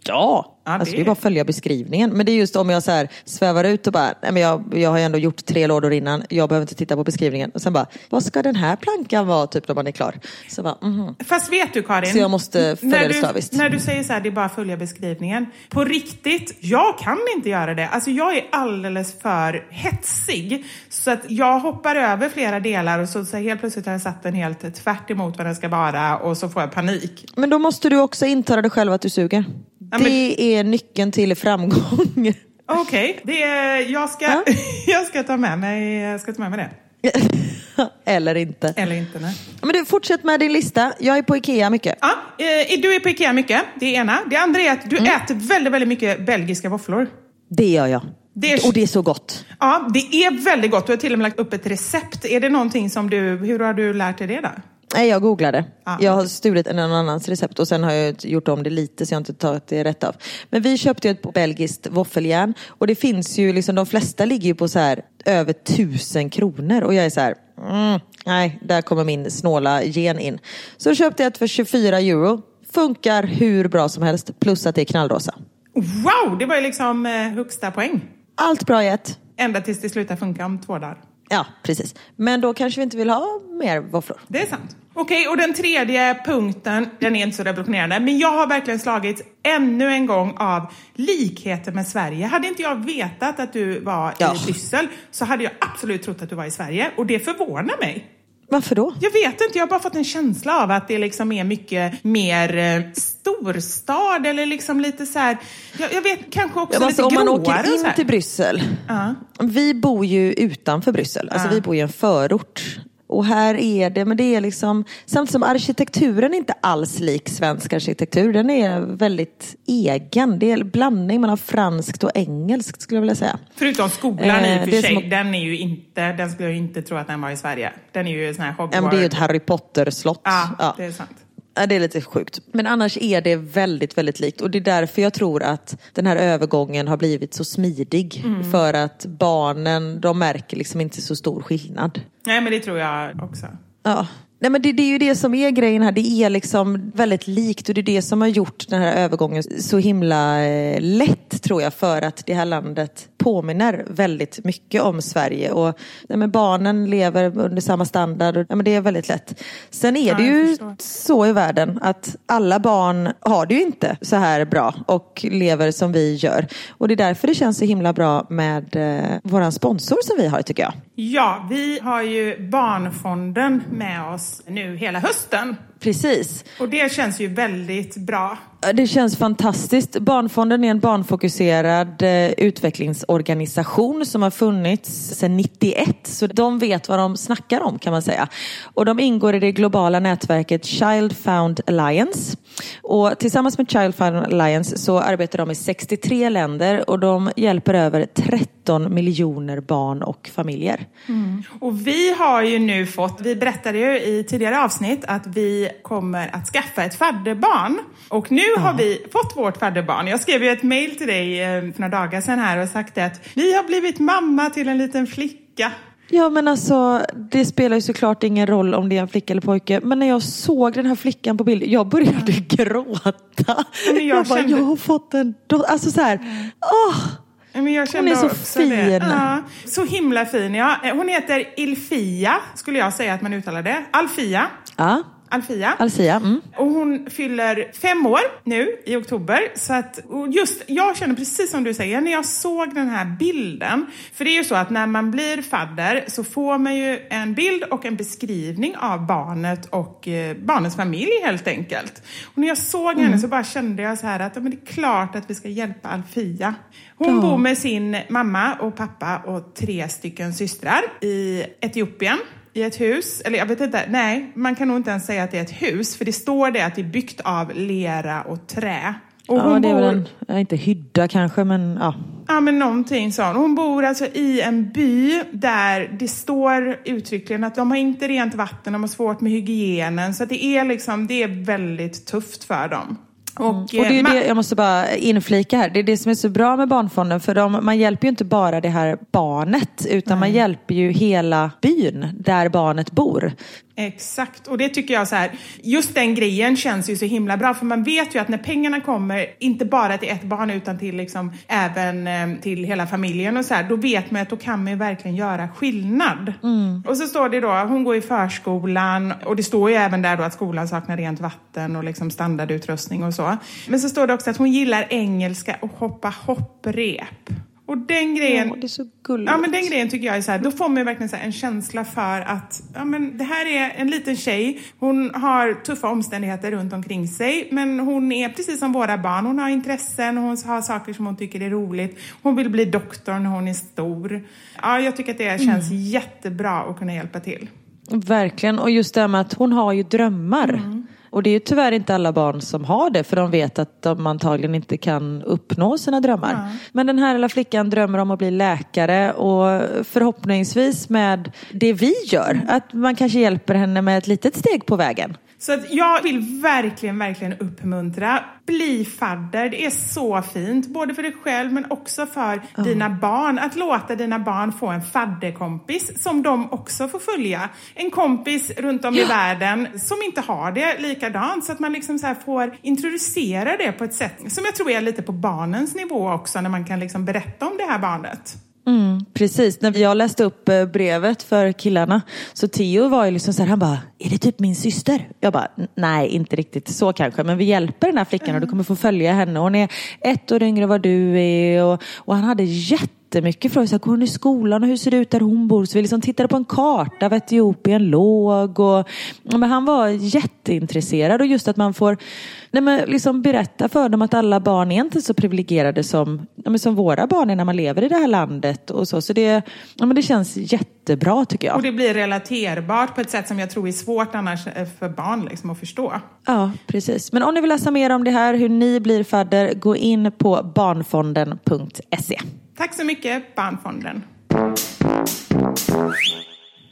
Ja, Ja, alltså det det är bara att följa beskrivningen. Men det är just om jag så här svävar ut och bara, nej men jag, jag har ju ändå gjort tre lådor innan, jag behöver inte titta på beskrivningen. Och sen bara, vad ska den här plankan vara typ när man är klar? Så bara, mhm. Fast vet du Karin? Så jag måste följa när det du, slaviskt. När du säger så här, det är bara att följa beskrivningen. På riktigt, jag kan inte göra det. Alltså jag är alldeles för hetsig. Så att jag hoppar över flera delar och så, så helt plötsligt har jag satt den helt tvärt emot vad den ska vara och så får jag panik. Men då måste du också intala dig själv att du suger. Ja, men- Det är nyckeln till framgång. Okej, är, jag, ska, Ja. jag ska ta med mig, jag ska ta med mig det. Eller inte. Eller inte, nej. Men du, fortsätt med din lista. Jag är på Ikea mycket. Ja, eh, du är på Ikea mycket, det är ena. Det andra är att du Mm. äter väldigt, väldigt mycket belgiska våfflor. Det gör jag. Det är- Och det är så gott. Ja, det är väldigt gott. Du har till och med lagt upp ett recept. Är det någonting som du, hur har du lärt dig det då? Nej, jag googlade. Ah, jag har stulit en annans recept och sen har jag gjort om det lite så jag har inte tagit det rätt av. Men vi köpte ju ett belgiskt våffeljärn och det finns ju liksom, de flesta ligger ju på så här över tusen kronor och jag är så här, mm, nej, där kommer min snåla gen in. Så köpte jag ett för 24 euro. Funkar hur bra som helst, plus att det är knallrosa. Wow, det var ju liksom eh, högsta poäng. Allt bra i ett. Ända tills det slutar funka om två dagar. Ja, precis. Men då kanske vi inte vill ha mer våfflor. Det är sant. Okej, och den tredje punkten, den är inte så revolutionerande, men jag har verkligen slagits ännu en gång av likheter med Sverige. Hade inte jag vetat att du var Ja. i Bryssel så hade jag absolut trott att du var i Sverige och det förvånar mig. Varför då? Jag vet inte, jag har bara fått en känsla av att det liksom är mycket mer eh, storstad eller liksom lite så här, jag, jag vet kanske också Ja, lite alltså, om man gråare åker in till Bryssel. Ja. Vi bor ju utanför Bryssel, alltså vi bor i en förort. Och här är det, men det är liksom, samtidigt som arkitekturen är inte alls lik svensk arkitektur. Den är väldigt egen. Det är en blandning mellan franskt och engelskt skulle jag vilja säga. Förutom skolan Eh, i och för det är sig, som- den är ju inte, den skulle jag inte tro att den var i Sverige. Den är ju sån här Hogwarts. Men det är ju ett Harry Potter-slott. Ja, Ja. det är sant. Ja, det är lite sjukt. Men annars är det väldigt, väldigt likt. Och det är därför jag tror att den här övergången har blivit så smidig. Mm. För att barnen, de märker liksom inte så stor skillnad. Nej, men det tror jag också. Ja. Nej, men det, det är ju det som är grejen här. Det är liksom väldigt likt och det är det som har gjort den här övergången så himla eh, lätt tror jag för att det här landet påminner väldigt mycket om Sverige och nej, men barnen lever under samma standard och ja, men det är väldigt lätt. Sen är det Ja, jag ju så i världen att alla barn har det ju inte så här bra och lever som vi gör. Och det är därför det känns så himla bra med eh, våran sponsor som vi har tycker jag. Ja, vi har ju Barnfonden med oss nu hela hösten. Precis. Och det känns ju väldigt bra. Det känns fantastiskt. Barnfonden är en barnfokuserad eh, utvecklingsorganisation som har funnits sedan 91. Så de vet vad de snackar om kan man säga. Och de ingår i det globala nätverket Child Found Alliance. Och tillsammans med Child Found Alliance så arbetar de i 63 länder och de hjälper över 13 miljoner barn och familjer. Mm. Och vi har ju nu fått, vi berättade ju i tidigare avsnitt att vi kommer att skaffa ett fadderbarn. Och nu har vi fått vårt fadderbarn. Jag skrev ju ett mail till dig eh, för några dagar sedan här och sagt att vi har blivit mamma till en liten flicka. Ja men alltså det spelar ju såklart ingen roll om det är en flicka eller pojke. Men när jag såg den här flickan på bild, jag började gråta. men jag jag bara, kände- jag har fått en dotter. Alltså så här, åh! Men jag kände är så också det. fin. Ja, så himla fin. Ja. Hon heter Ilfia, skulle jag säga att man uttalar det. Alfia. Ja, Alfia. Alcia. Mm. Och hon fyller fem år nu i oktober. Så att, just, jag känner precis som du säger, när jag såg den här bilden. För det är ju så att när man blir fadder så får man ju en bild och en beskrivning av barnet och eh, barnets familj helt enkelt. Och när jag såg Mm. henne så bara kände jag så här att ja, men det är klart att vi ska hjälpa Alfia. Hon bor med sin mamma och pappa och tre stycken systrar i Etiopien i ett hus, eller jag vet inte, nej, man kan nog inte ens säga att det är ett hus, för det står det att det är byggt av lera och trä. Och ja, hon det är bor... väl en, ja, inte hydda kanske, men ja. Ja, men någonting sånt. Hon bor alltså i en by där det står uttryckligen att de har inte rent vatten, de har svårt med hygienen. Så det är liksom, det är väldigt tufft för dem. Och, Och det är eh, det, jag måste bara inflika här, det är det som är så bra med Barnfonden för de, man hjälper ju inte bara det här barnet utan man hjälper ju hela byn där barnet bor. Exakt, och det tycker jag så här, just den grejen känns ju så himla bra för man vet ju att när pengarna kommer, inte bara till ett barn utan till liksom även eh, till hela familjen och så här, då vet man att då kan man ju verkligen göra skillnad. Och så står det då, hon går i förskolan och det står ju även där då att skolan saknar rent vatten och liksom standardutrustning och så. Men så står det också att hon gillar engelska och hoppa hopprep. Och den grejen... Ja, det är så gulligt. Ja, men den grejen tycker jag är så här, då får man verkligen så en känsla för att ja, men det här är en liten tjej. Hon har tuffa omständigheter runt omkring sig, men hon är precis som våra barn. Hon har intressen, hon har saker som hon tycker är roligt. Hon vill bli doktor när hon är stor. Ja, jag tycker att det känns jättebra att kunna hjälpa till. Verkligen, och just det här med att hon har ju drömmar. Och det är ju tyvärr inte alla barn som har det för de vet att de antagligen inte kan uppnå sina drömmar. Men den här lilla flickan drömmer om att bli läkare och förhoppningsvis med det vi gör, att man kanske hjälper henne med ett litet steg på vägen. Så att jag vill verkligen, verkligen uppmuntra. Bli fadder. Det är så fint. Både för dig själv men också för dina barn. Att låta dina barn få en fadderkompis som de också får följa. En kompis runt om i världen som inte har det likadant. Så att man liksom så får introducera det på ett sätt som jag tror är lite på barnens nivå också. När man kan liksom berätta om det här barnet. Mm, precis, när jag läste upp eh, brevet för killarna så Theo var ju liksom så här, han bara, är det typ min syster? Jag bara, nej inte riktigt så kanske, men vi hjälper den här flickan och du kommer få följa henne. Hon är ett år yngre än vad du är och, och han hade jättemycket frågor. Så går hon i skolan och hur ser det ut där hon bor? Så vi liksom tittade på en karta av Etiopien låg och men han var jätteintresserad och just att man får nej, men liksom berätta för dem att alla barn är inte så privilegierade som, ja, som våra barn är när man lever i det här landet och så. Så det, ja, men det känns jättebra tycker jag. Och det blir relaterbart på ett sätt som jag tror är svårt annars eh, för barn liksom att förstå. Ja, precis. Men om ni vill läsa mer om det här, hur ni blir fadder, gå in på barnfonden.se. Tack så mycket, Barnfonden.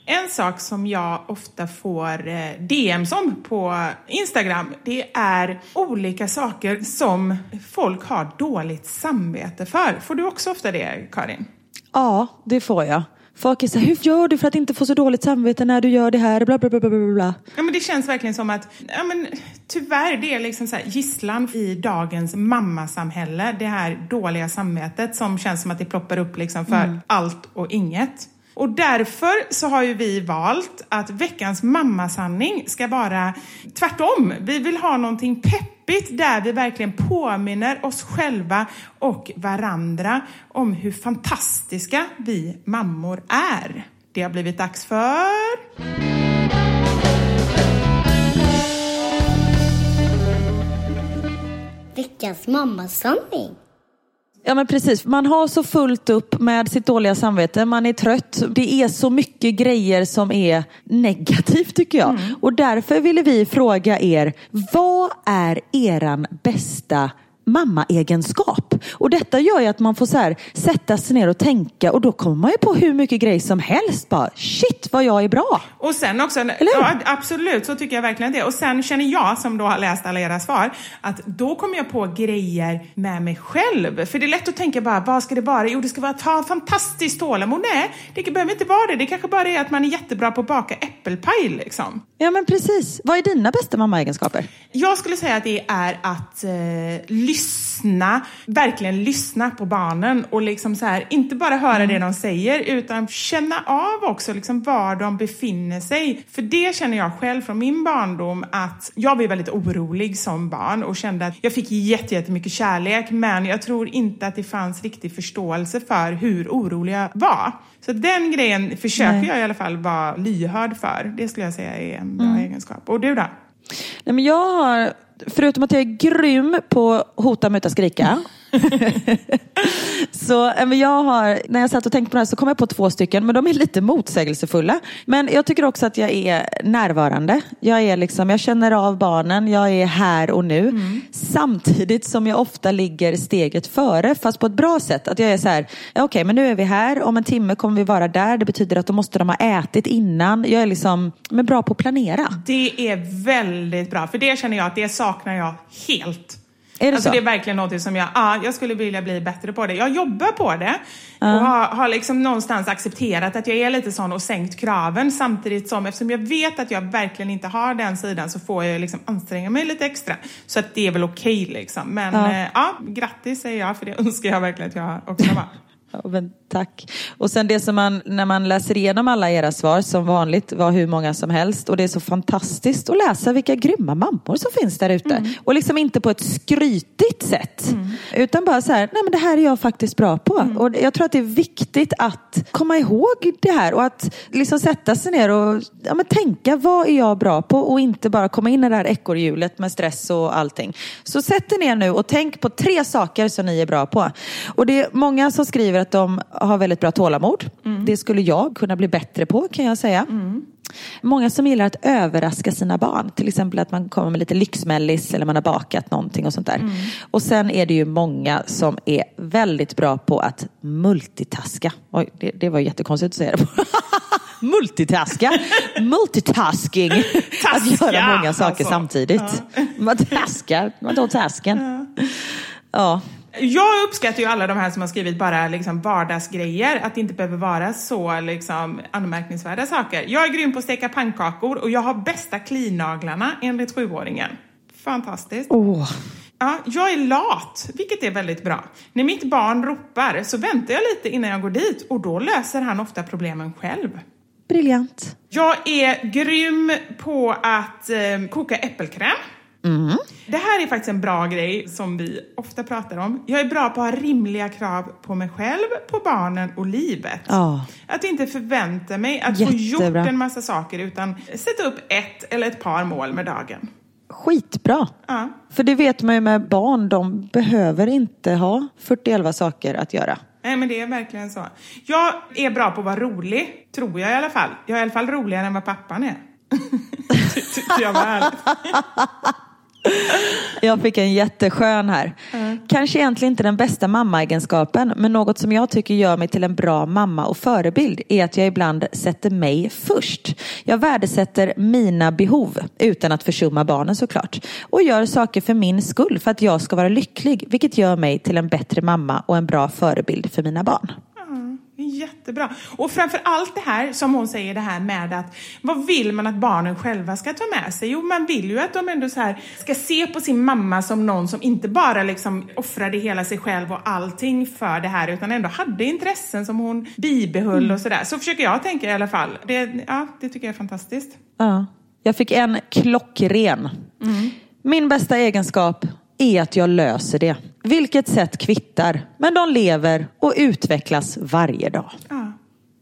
En sak som jag ofta får eh, DMs om på Instagram, det är olika saker som folk har dåligt samvete för. Får du också ofta det, Karin? Ja, det får jag. Folk är så här, hur gör du för att inte få så dåligt samvete när du gör det här? Bla, bla, bla, bla, bla. Ja, men det känns verkligen som att, ja, men, tyvärr, det är liksom så här, gisslan i dagens mammasamhälle. Det här dåliga samvetet som känns som att det ploppar upp liksom för allt och inget. Och därför så har ju vi valt att veckans mammasanning ska vara tvärtom. Vi vill ha någonting peppigt där vi verkligen påminner oss själva och varandra om hur fantastiska vi mammor är. Det har blivit dags för... Veckans mammasanning. Ja men precis, man har så fullt upp med sitt dåliga samvete, man är trött. Det är så mycket grejer som är negativt tycker jag. Och därför ville vi fråga er, vad är eran bästa mammaegenskap? Och detta gör ju att man får så här, sätta sig ner och tänka och då kommer man ju på hur mycket grejer som helst. Bara, shit vad jag är bra. Och sen också, ja, absolut, så tycker jag verkligen det. Och sen känner jag, som då har läst alla era svar, att då kommer jag på grejer med mig själv. För det är lätt att tänka bara, vad ska det vara? Jo, det ska vara att ha fantastiskt tålamod. Nej, det behöver inte vara det. Det kanske bara är att man är jättebra på att baka äppelpaj liksom. Ja men precis. Vad är dina bästa mammaegenskaper? Jag skulle säga att det är att eh, lyssna, verkligen lyssna på barnen och liksom så här, inte bara höra det de säger utan känna av också liksom var de befinner sig. För det känner jag själv från min barndom att jag var väldigt orolig som barn och kände att jag fick jätte- jättemycket kärlek men jag tror inte att det fanns riktig förståelse för hur orolig jag var. Så den grejen försöker Nej. jag i alla fall vara lyhörd för. Det skulle jag säga är en bra egenskap. Och du då? Nej, men jag har, förutom att jag är grym på hota, muta, skrika så eh, men jag har, när jag satt och tänkte på det här så kom jag på två stycken, men de är lite motsägelsefulla. Men jag tycker också att jag är närvarande. Jag, är liksom, jag känner av barnen, jag är här och nu. Mm. Samtidigt som jag ofta ligger steget före, fast på ett bra sätt. Att jag är så här, okej men nu är vi här, om en timme kommer vi vara där. Det betyder att då måste de ha ätit innan. Jag är liksom men bra på att planera. Det är väldigt bra, för det känner jag att det saknar jag helt. Är det alltså så? det är verkligen något som jag, ja, jag skulle vilja bli bättre på det. Jag jobbar på det och har, har liksom någonstans accepterat att jag är lite sån och sänkt kraven samtidigt som eftersom jag vet att jag verkligen inte har den sidan så får jag liksom anstränga mig lite extra. Så att det är väl okej liksom. Men Ja. ja. ja, grattis säger jag för det önskar jag verkligen att jag också var. Ja, men tack. Och sen det som man, när man läser igenom alla era svar, som vanligt var hur många som helst. Och det är så fantastiskt att läsa vilka grymma mammor som finns där ute. Mm. Och liksom inte på ett skrytigt sätt. Utan bara så här, nej men det här är jag faktiskt bra på. Mm. Och jag tror att det är viktigt att komma ihåg det här. Och att liksom sätta sig ner och ja, men tänka, vad är jag bra på? Och inte bara komma in i det här ekorrhjulet med stress och allting. Så sätt er ner nu och tänk på tre saker som ni är bra på. Och det är många som skriver att de har väldigt bra tålamod. Det skulle jag kunna bli bättre på kan jag säga. Många som gillar att överraska sina barn. Till exempel att man kommer med lite lyxmellis eller man har bakat någonting och sånt där. Och sen är det ju många som är väldigt bra på att multitaska. Oj, det, det var jättekonstigt att säga det. Multitaska. Multitasking. att göra många saker alltså. samtidigt. Man taskar. Man tar tasken. Ja. Jag uppskattar ju alla de här som har skrivit bara liksom vardagsgrejer, att det inte behöver vara så liksom anmärkningsvärda saker. Jag är grym på att steka pannkakor och jag har bästa klinaglarna enligt sjuåringen. Fantastiskt. Åh. Ja, jag är lat, vilket är väldigt bra. När mitt barn ropar så väntar jag lite innan jag går dit och då löser han ofta problemen själv. Briljant. Jag är grym på att eh, koka äppelkräm. Det här är faktiskt en bra grej som vi ofta pratar om. Jag är bra på att ha rimliga krav på mig själv, på barnen och livet. Ja. Att inte förvänta mig att få gjort Jättebra. en massa saker utan sätta upp ett eller ett par mål med dagen. Skitbra. Ja. För det vet man ju med barn, de behöver inte ha 41 saker att göra. Nej men det är verkligen så. Jag är bra på att vara rolig, tror jag i alla fall. Jag är i alla fall roligare än vad pappan är. Tyckte jag var. Jag fick en jätteskön här. Kanske egentligen inte den bästa mammaegenskapen, men något som jag tycker gör mig till en bra mamma och förebild är att jag ibland sätter mig först. Jag värdesätter mina behov, utan att försumma barnen såklart. Och gör saker för min skull, för att jag ska vara lycklig, vilket gör mig till en bättre mamma och en bra förebild för mina barn. Jättebra. Och framför allt det här som hon säger det här med att vad vill man att barnen själva ska ta med sig? Jo, man vill ju att de ändå så här ska se på sin mamma som någon som inte bara liksom offrade hela sig själv och allting för det här utan ändå hade intressen som hon bibehöll och sådär. Så försöker jag tänka i alla fall. Det, ja, det tycker jag är fantastiskt. Ja. Jag fick en klockren. Min bästa egenskap är att jag löser det. Vilket sätt kvittar. Men de lever och utvecklas varje dag. Ja,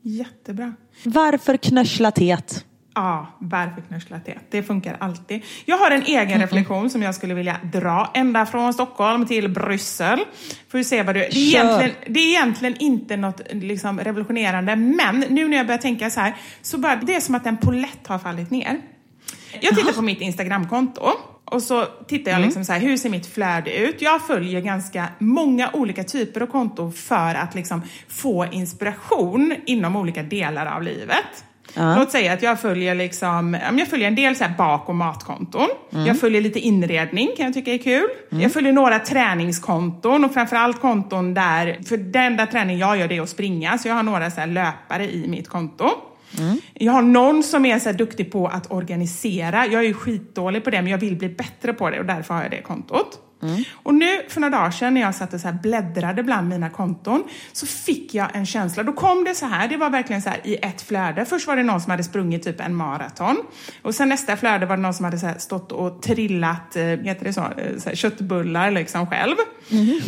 jättebra. Varför knöschlathet? Ja, varför knöschlathet? Det funkar alltid. Jag har en egen reflektion som jag skulle vilja dra ända från Stockholm till Bryssel. Får vi se vad du... Det är, egentligen, det är egentligen inte något liksom, revolutionerande, men nu när jag börjar tänka så här, så bara, det är som att en polett har fallit ner. Jag tittar på mitt Instagramkonto och så tittar jag liksom så här, hur ser mitt flöde ut? Jag följer ganska många olika typer av konton för att liksom få inspiration inom olika delar av livet. Låt säga att jag följer, liksom, ja, jag följer en del så bak och matkonton. Jag följer lite inredning, kan jag tycka är kul. Jag följer några träningskonton och framförallt konton där, för den enda träning jag gör det är att springa, så jag har några så löpare i mitt konto. Jag har någon som är så här duktig på att organisera. Jag är ju skitdålig på det, men jag vill bli bättre på det och därför har jag det kontot. Och nu för några dagar sedan när jag satt och så bläddrade bland mina konton så fick jag en känsla. Då kom det så här, det var verkligen så här i ett flöde. Först var det någon som hade sprungit typ en maraton. Och sen nästa flöde var det någon som hade så stått och trillat, eh, heter det så, eh, så här köttbullar liksom själv.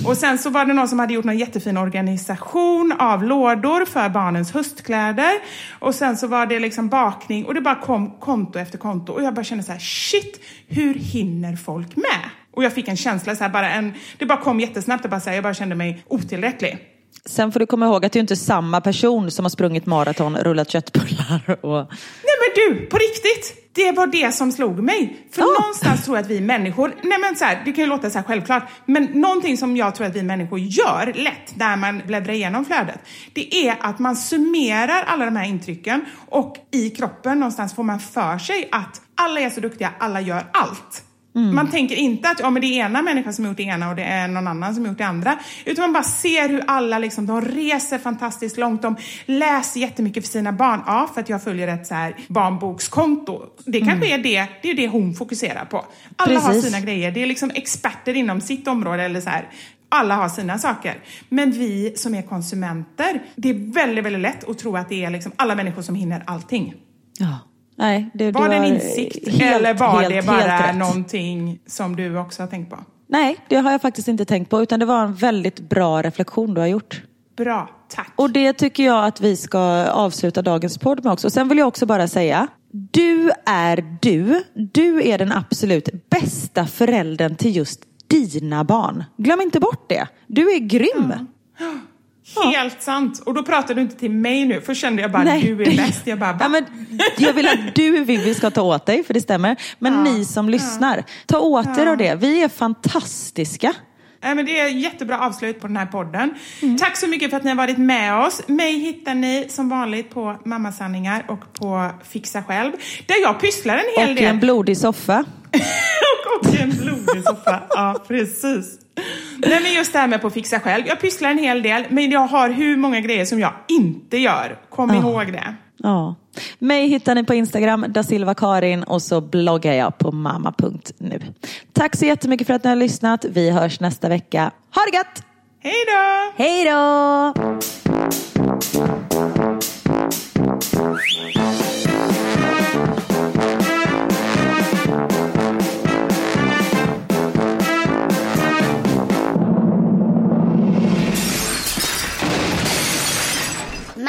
Och sen så var det någon som hade gjort en jättefin organisation av lådor för barnens höstkläder. Och sen så var det liksom bakning och det bara kom konto efter konto. Och jag bara kände så här, shit, hur hinner folk med? Och jag fick en känsla, så här, bara en, det bara kom jättesnabbt, och bara, så här, jag bara kände mig otillräcklig. Sen får du komma ihåg att det är inte samma person som har sprungit maraton, rullat köttbullar och... Nej men du, på riktigt! Det var det som slog mig. För Ja. någonstans tror jag att vi människor, nej men så här, det kan ju låta så här självklart, men någonting som jag tror att vi människor gör lätt när man bläddrar igenom flödet, det är att man summerar alla de här intrycken och i kroppen någonstans får man för sig att alla är så duktiga, alla gör allt. Man tänker inte att ja, men det är ena människan som har gjort det ena och det är någon annan som har gjort det andra. Utan man bara ser hur alla liksom, de reser fantastiskt långt. De läser jättemycket för sina barn. Ja, för att jag följer ett så här barnbokskonto. Det kanske är det, det är det hon fokuserar på. Alla har Precis. sina grejer. Det är liksom experter inom sitt område eller så här. Alla har sina saker. Men vi som är konsumenter, det är väldigt, väldigt lätt att tro att det är liksom alla människor som hinner allting. Ja. Nej, det, Var det en insikt helt, eller var helt, det bara någonting som du också har tänkt på? Nej, det har jag faktiskt inte tänkt på, utan det var en väldigt bra reflektion du har gjort. Bra, tack. Och det tycker jag att vi ska avsluta dagens podd med också. Sen vill jag också bara säga, du är du. Du är den absolut bästa föräldern till just dina barn. Glöm inte bort det. Du är grym. Helt sant. Och då pratar du inte till mig nu. Först kände jag bara, Nej, du är bäst. Jag bara? Ja, men jag vill att du Vivi ska ta åt dig, för det stämmer. Men ni som lyssnar, ta åt er av det. Vi är fantastiska. Nej, men det är jättebra avslut på den här podden. Mm. Tack så mycket för att ni har varit med oss. Mig hittar ni som vanligt på Mammasanningar och på Fixa Själv. Där jag pysslar en hel Och del. en blodig soffa. och en blodig soffa. Ja, precis. Nej, men just det här med på Fixa Själv. Jag pysslar en hel del, men jag har hur många grejer som jag inte gör. Kom Ja. ihåg det. Ja. Mig hittar ni på Instagram, da Silva Karin och så bloggar jag på mamma.nu. Tack så jättemycket för att ni har lyssnat. Vi hörs nästa vecka. Ha det gött! Hej då! Hej då!